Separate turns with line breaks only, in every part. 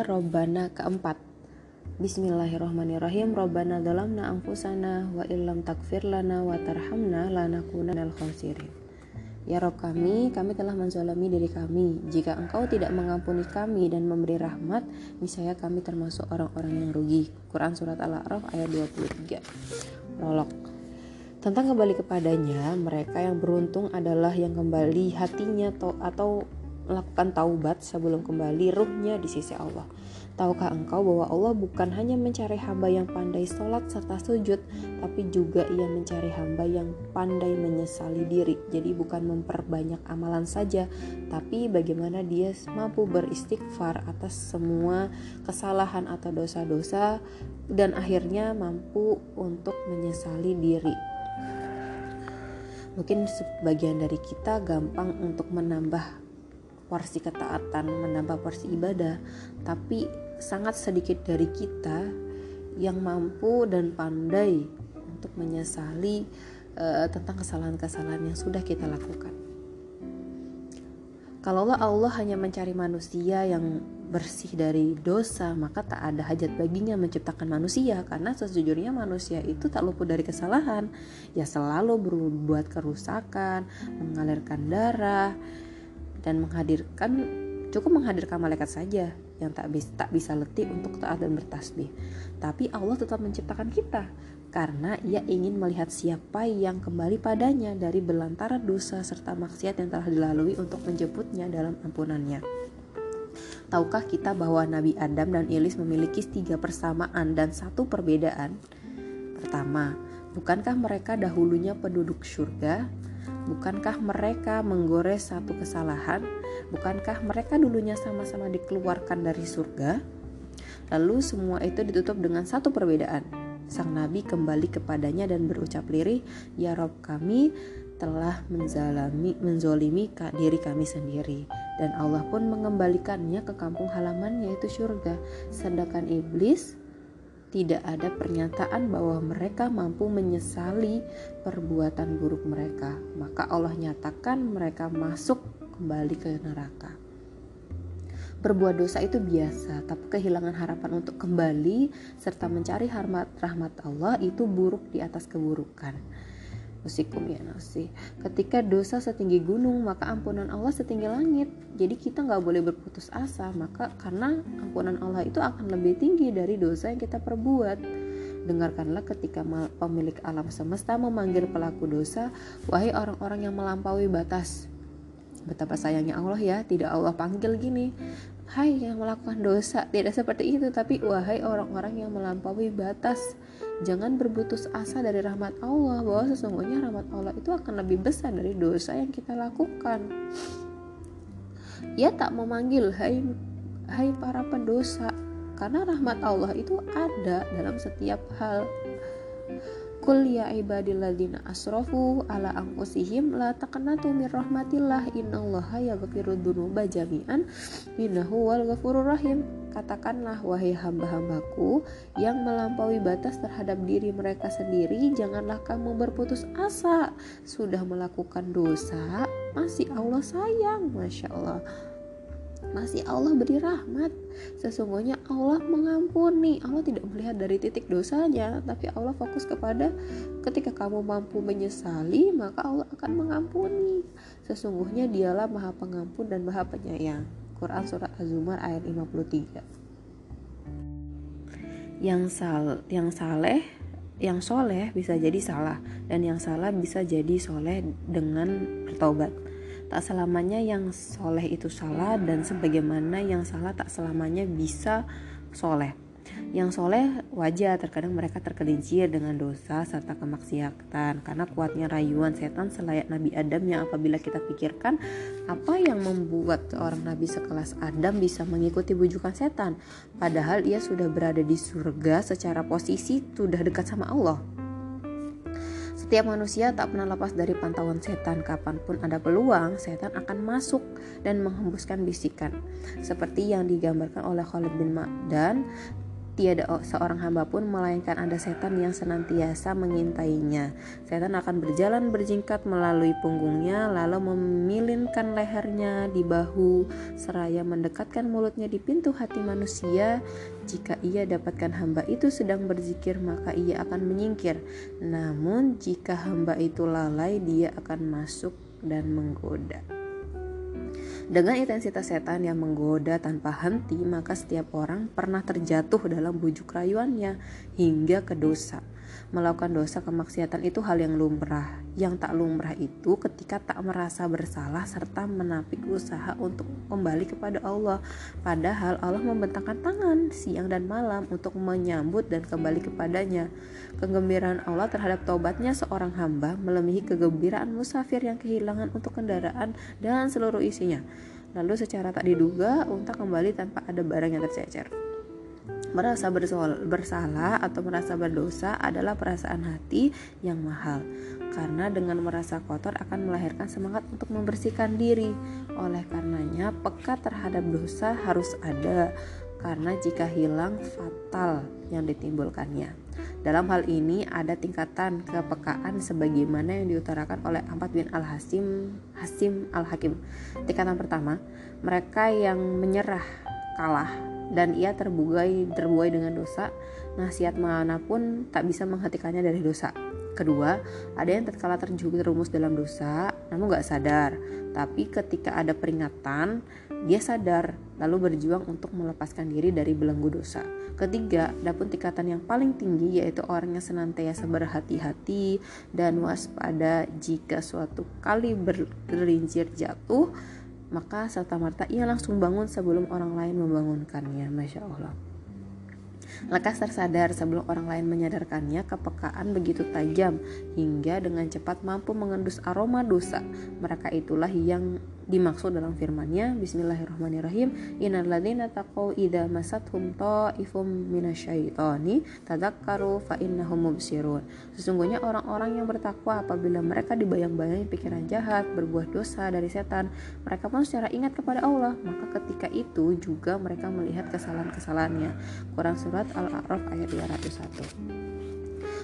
doa Robbana keempat. Bismillahirrahmanirrahim. Robbana dalamna angfusana wa illam takfir lana wa tarhamna minal khasirin. Ya Rob kami, kami telah menzalami diri kami. Jika engkau tidak mengampuni kami dan memberi rahmat, niscaya kami termasuk orang-orang yang rugi. Quran Surat Al-A'raf ayat 23 Prolog. Tentang kembali kepadanya, mereka yang beruntung adalah yang kembali hatinya atau melakukan taubat sebelum kembali ruhnya di sisi Allah. Tahukah engkau bahwa Allah bukan hanya mencari hamba yang pandai sholat serta sujud, tapi juga ia mencari hamba yang pandai menyesali diri. Jadi bukan memperbanyak amalan saja, tapi bagaimana dia mampu beristighfar atas semua kesalahan atau dosa-dosa dan akhirnya mampu untuk menyesali diri. Mungkin sebagian dari kita gampang untuk menambah porsi ketaatan, menambah porsi ibadah, tapi sangat sedikit dari kita yang mampu dan pandai untuk menyesali uh, tentang kesalahan-kesalahan yang sudah kita lakukan. Kalaulah Allah hanya mencari manusia yang bersih dari dosa, maka tak ada hajat baginya menciptakan manusia karena sejujurnya manusia itu tak luput dari kesalahan. Ya selalu berbuat kerusakan, mengalirkan darah, dan menghadirkan cukup menghadirkan malaikat saja yang tak bisa tak bisa letih untuk taat dan bertasbih. Tapi Allah tetap menciptakan kita karena ia ingin melihat siapa yang kembali padanya dari belantara dosa serta maksiat yang telah dilalui untuk menjemputnya dalam ampunannya. Tahukah kita bahwa Nabi Adam dan Iblis memiliki tiga persamaan dan satu perbedaan? Pertama, bukankah mereka dahulunya penduduk surga? Bukankah mereka menggores satu kesalahan? Bukankah mereka dulunya sama-sama dikeluarkan dari surga? Lalu semua itu ditutup dengan satu perbedaan. Sang Nabi kembali kepadanya dan berucap lirih, Ya Rob kami telah menzalami, menzolimi diri kami sendiri. Dan Allah pun mengembalikannya ke kampung halaman yaitu surga. Sedangkan iblis tidak ada pernyataan bahwa mereka mampu menyesali perbuatan buruk mereka. Maka Allah nyatakan mereka masuk kembali ke neraka. Berbuat dosa itu biasa, tapi kehilangan harapan untuk kembali serta mencari rahmat rahmat Allah itu buruk di atas keburukan musikum ya nasi ketika dosa setinggi gunung maka ampunan Allah setinggi langit. Jadi kita nggak boleh berputus asa maka karena ampunan Allah itu akan lebih tinggi dari dosa yang kita perbuat. Dengarkanlah ketika pemilik alam semesta memanggil pelaku dosa wahai orang-orang yang melampaui batas. Betapa sayangnya Allah ya tidak Allah panggil gini Hai yang melakukan dosa. Tidak seperti itu Tapi wahai orang-orang yang melampaui batas Jangan berputus asa dari rahmat Allah Bahwa sesungguhnya rahmat Allah itu akan lebih besar dari dosa yang kita lakukan Ia tak memanggil Hai, hai para pendosa Karena rahmat Allah itu ada dalam setiap hal Kul ya ibadilladzina asrafu ala anfusihim la taqnatu min rahmatillah innallaha yaghfiru dzunuba jami'an innahu wal ghafurur rahim. Katakanlah wahai hamba-hambaku yang melampaui batas terhadap diri mereka sendiri, janganlah kamu berputus asa. Sudah melakukan dosa, masih Allah sayang, masya Allah masih Allah beri rahmat. Sesungguhnya Allah mengampuni. Allah tidak melihat dari titik dosanya, tapi Allah fokus kepada ketika kamu mampu menyesali, maka Allah akan mengampuni. Sesungguhnya Dialah Maha Pengampun dan Maha Penyayang. Quran surat Az-Zumar ayat 53. Yang sal yang saleh yang soleh bisa jadi salah dan yang salah bisa jadi soleh dengan bertobat Tak selamanya yang soleh itu salah dan sebagaimana yang salah tak selamanya bisa soleh. Yang soleh wajar terkadang mereka tergelincir dengan dosa serta kemaksiatan karena kuatnya rayuan setan selayak Nabi Adam yang apabila kita pikirkan apa yang membuat seorang Nabi sekelas Adam bisa mengikuti bujukan setan padahal ia sudah berada di surga secara posisi sudah dekat sama Allah setiap manusia tak pernah lepas dari pantauan setan. Kapan pun ada peluang, setan akan masuk dan menghembuskan bisikan. Seperti yang digambarkan oleh Khalid bin Ma'dan tiada seorang hamba pun melainkan ada setan yang senantiasa mengintainya. Setan akan berjalan berjingkat melalui punggungnya lalu memilinkan lehernya di bahu seraya mendekatkan mulutnya di pintu hati manusia. Jika ia dapatkan hamba itu sedang berzikir maka ia akan menyingkir. Namun jika hamba itu lalai dia akan masuk dan menggoda. Dengan intensitas setan yang menggoda tanpa henti, maka setiap orang pernah terjatuh dalam bujuk rayuannya hingga ke dosa. Melakukan dosa kemaksiatan itu hal yang lumrah. Yang tak lumrah itu ketika tak merasa bersalah serta menapik usaha untuk kembali kepada Allah. Padahal Allah membentangkan tangan siang dan malam untuk menyambut dan kembali kepadanya. Kegembiraan Allah terhadap taubatnya seorang hamba melebihi kegembiraan musafir yang kehilangan untuk kendaraan dan seluruh isinya. Lalu secara tak diduga unta kembali tanpa ada barang yang tercecer. Merasa bersalah atau merasa berdosa adalah perasaan hati yang mahal, karena dengan merasa kotor akan melahirkan semangat untuk membersihkan diri. Oleh karenanya, peka terhadap dosa harus ada, karena jika hilang, fatal yang ditimbulkannya. Dalam hal ini ada tingkatan kepekaan sebagaimana yang diutarakan oleh Ampat bin Al-Hasim Hasim Al-Hakim. Tingkatan pertama, mereka yang menyerah kalah dan ia terbuai terbuai dengan dosa, nasihat mana pun tak bisa menghentikannya dari dosa. Kedua, ada yang tatkala terjerumus dalam dosa, namun gak sadar. Tapi ketika ada peringatan, dia sadar, lalu berjuang untuk melepaskan diri dari belenggu dosa. Ketiga, dapun tingkatan yang paling tinggi yaitu orang yang senantiasa berhati-hati dan waspada jika suatu kali bergelincir jatuh, maka serta merta ia langsung bangun sebelum orang lain membangunkannya masya Allah Lekas tersadar sebelum orang lain menyadarkannya, kepekaan begitu tajam hingga dengan cepat mampu mengendus aroma dosa. Mereka itulah yang dimaksud dalam firman-Nya Bismillahirrahmanirrahim. Innalladzina taqau idza masathum ta'ifum minasyaitani tadzakkaru fa innahum mubsirun. Sesungguhnya orang-orang yang bertakwa apabila mereka dibayang-bayangi pikiran jahat berbuah dosa dari setan mereka pun secara ingat kepada Allah maka ketika itu juga mereka melihat kesalahan-kesalahannya. Quran surat Al-A'raf ayat 201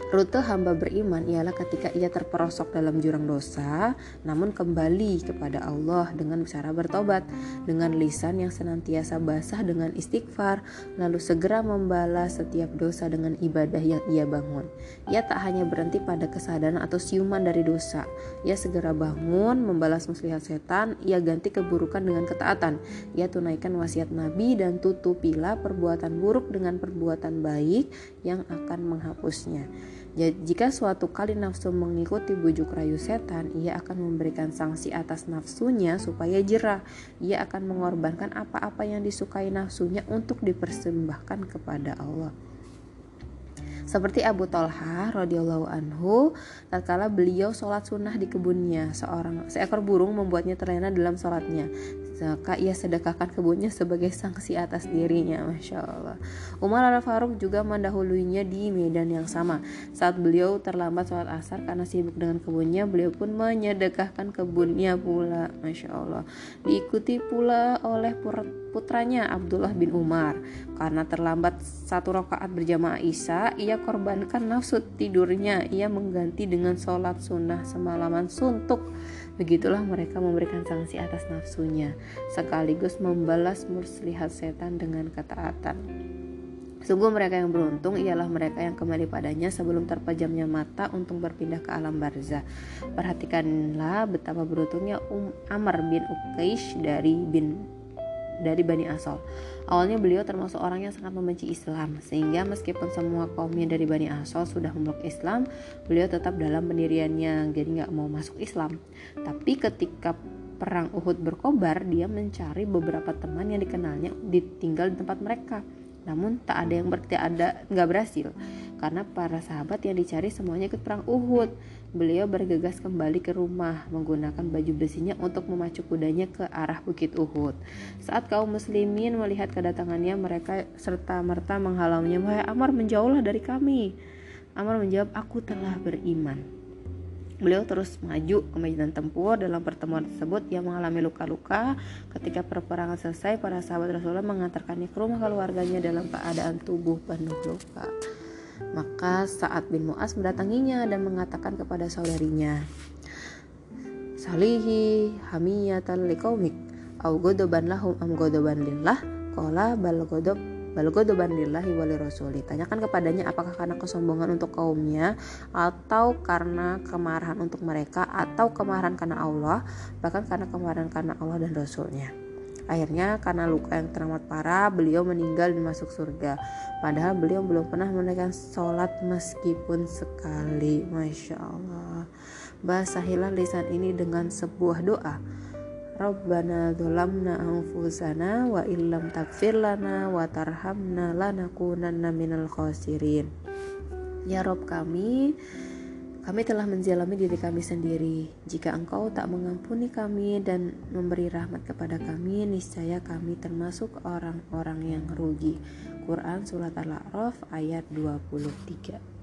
Rute hamba beriman ialah ketika ia terperosok dalam jurang dosa, namun kembali kepada Allah dengan cara bertobat, dengan lisan yang senantiasa basah dengan istighfar, lalu segera membalas setiap dosa dengan ibadah yang ia bangun. Ia tak hanya berhenti pada kesadaran atau siuman dari dosa, ia segera bangun, membalas muslihat setan, ia ganti keburukan dengan ketaatan, ia tunaikan wasiat Nabi dan tutupilah perbuatan buruk dengan perbuatan baik yang akan menghapusnya. Jika suatu kali nafsu mengikuti bujuk rayu setan, ia akan memberikan sanksi atas nafsunya supaya jerah. Ia akan mengorbankan apa-apa yang disukai nafsunya untuk dipersembahkan kepada Allah. Seperti Abu Talha radhiyallahu anhu, tatkala beliau sholat sunnah di kebunnya, seorang seekor burung membuatnya terlena dalam sholatnya maka ia sedekahkan kebunnya sebagai sanksi atas dirinya Masya Allah. Umar al-Faruq juga mendahuluinya di medan yang sama. Saat beliau terlambat sholat asar karena sibuk dengan kebunnya beliau pun menyedekahkan kebunnya pula Masya Allah. Diikuti pula oleh putranya Abdullah bin Umar. Karena terlambat satu rakaat berjamaah Isa ia korbankan nafsu tidurnya. Ia mengganti dengan sholat sunnah semalaman suntuk Begitulah mereka memberikan sanksi atas nafsunya, sekaligus membalas muslihat setan dengan ketaatan. Sungguh mereka yang beruntung ialah mereka yang kembali padanya sebelum terpejamnya mata untuk berpindah ke alam barzah. Perhatikanlah betapa beruntungnya Um Amr bin Uqaish dari bin dari Bani Asol. Awalnya beliau termasuk orang yang sangat membenci Islam, sehingga meskipun semua kaumnya dari Bani Asol sudah memeluk Islam, beliau tetap dalam pendiriannya, jadi nggak mau masuk Islam. Tapi ketika perang Uhud berkobar, dia mencari beberapa teman yang dikenalnya ditinggal di tempat mereka namun tak ada yang ber, ada nggak berhasil karena para sahabat yang dicari semuanya ikut perang Uhud. Beliau bergegas kembali ke rumah menggunakan baju besinya untuk memacu kudanya ke arah bukit Uhud. Saat kaum muslimin melihat kedatangannya mereka serta merta menghalaunya, "Wahai Amar, menjauhlah dari kami." Amar menjawab, "Aku telah beriman." Beliau terus maju ke medan tempur dalam pertemuan tersebut ia mengalami luka-luka ketika perperangan selesai para sahabat Rasulullah mengantarkannya ke rumah keluarganya dalam keadaan tubuh penuh luka. Maka saat bin Mu'az mendatanginya dan mengatakan kepada saudarinya, Salihi hamiyatan liqaumik au godoban lahum am godoban lillah qala bal godob bal godoban lillahi wali rasuli tanyakan kepadanya apakah karena kesombongan untuk kaumnya atau karena kemarahan untuk mereka atau kemarahan karena Allah bahkan karena kemarahan karena Allah dan Rasulnya Akhirnya karena luka yang teramat parah, beliau meninggal dan masuk surga. Padahal beliau belum pernah menunaikan sholat meskipun sekali. Masya Allah. Basahilah lisan ini dengan sebuah doa. Rabbana dolamna anfusana wa illam takfir lana wa tarhamna lanakunanna minal khasirin. Ya Rob kami, kami telah menzalimi diri kami sendiri. Jika engkau tak mengampuni kami dan memberi rahmat kepada kami, niscaya kami termasuk orang-orang yang rugi. Quran Surat Al-A'raf ayat 23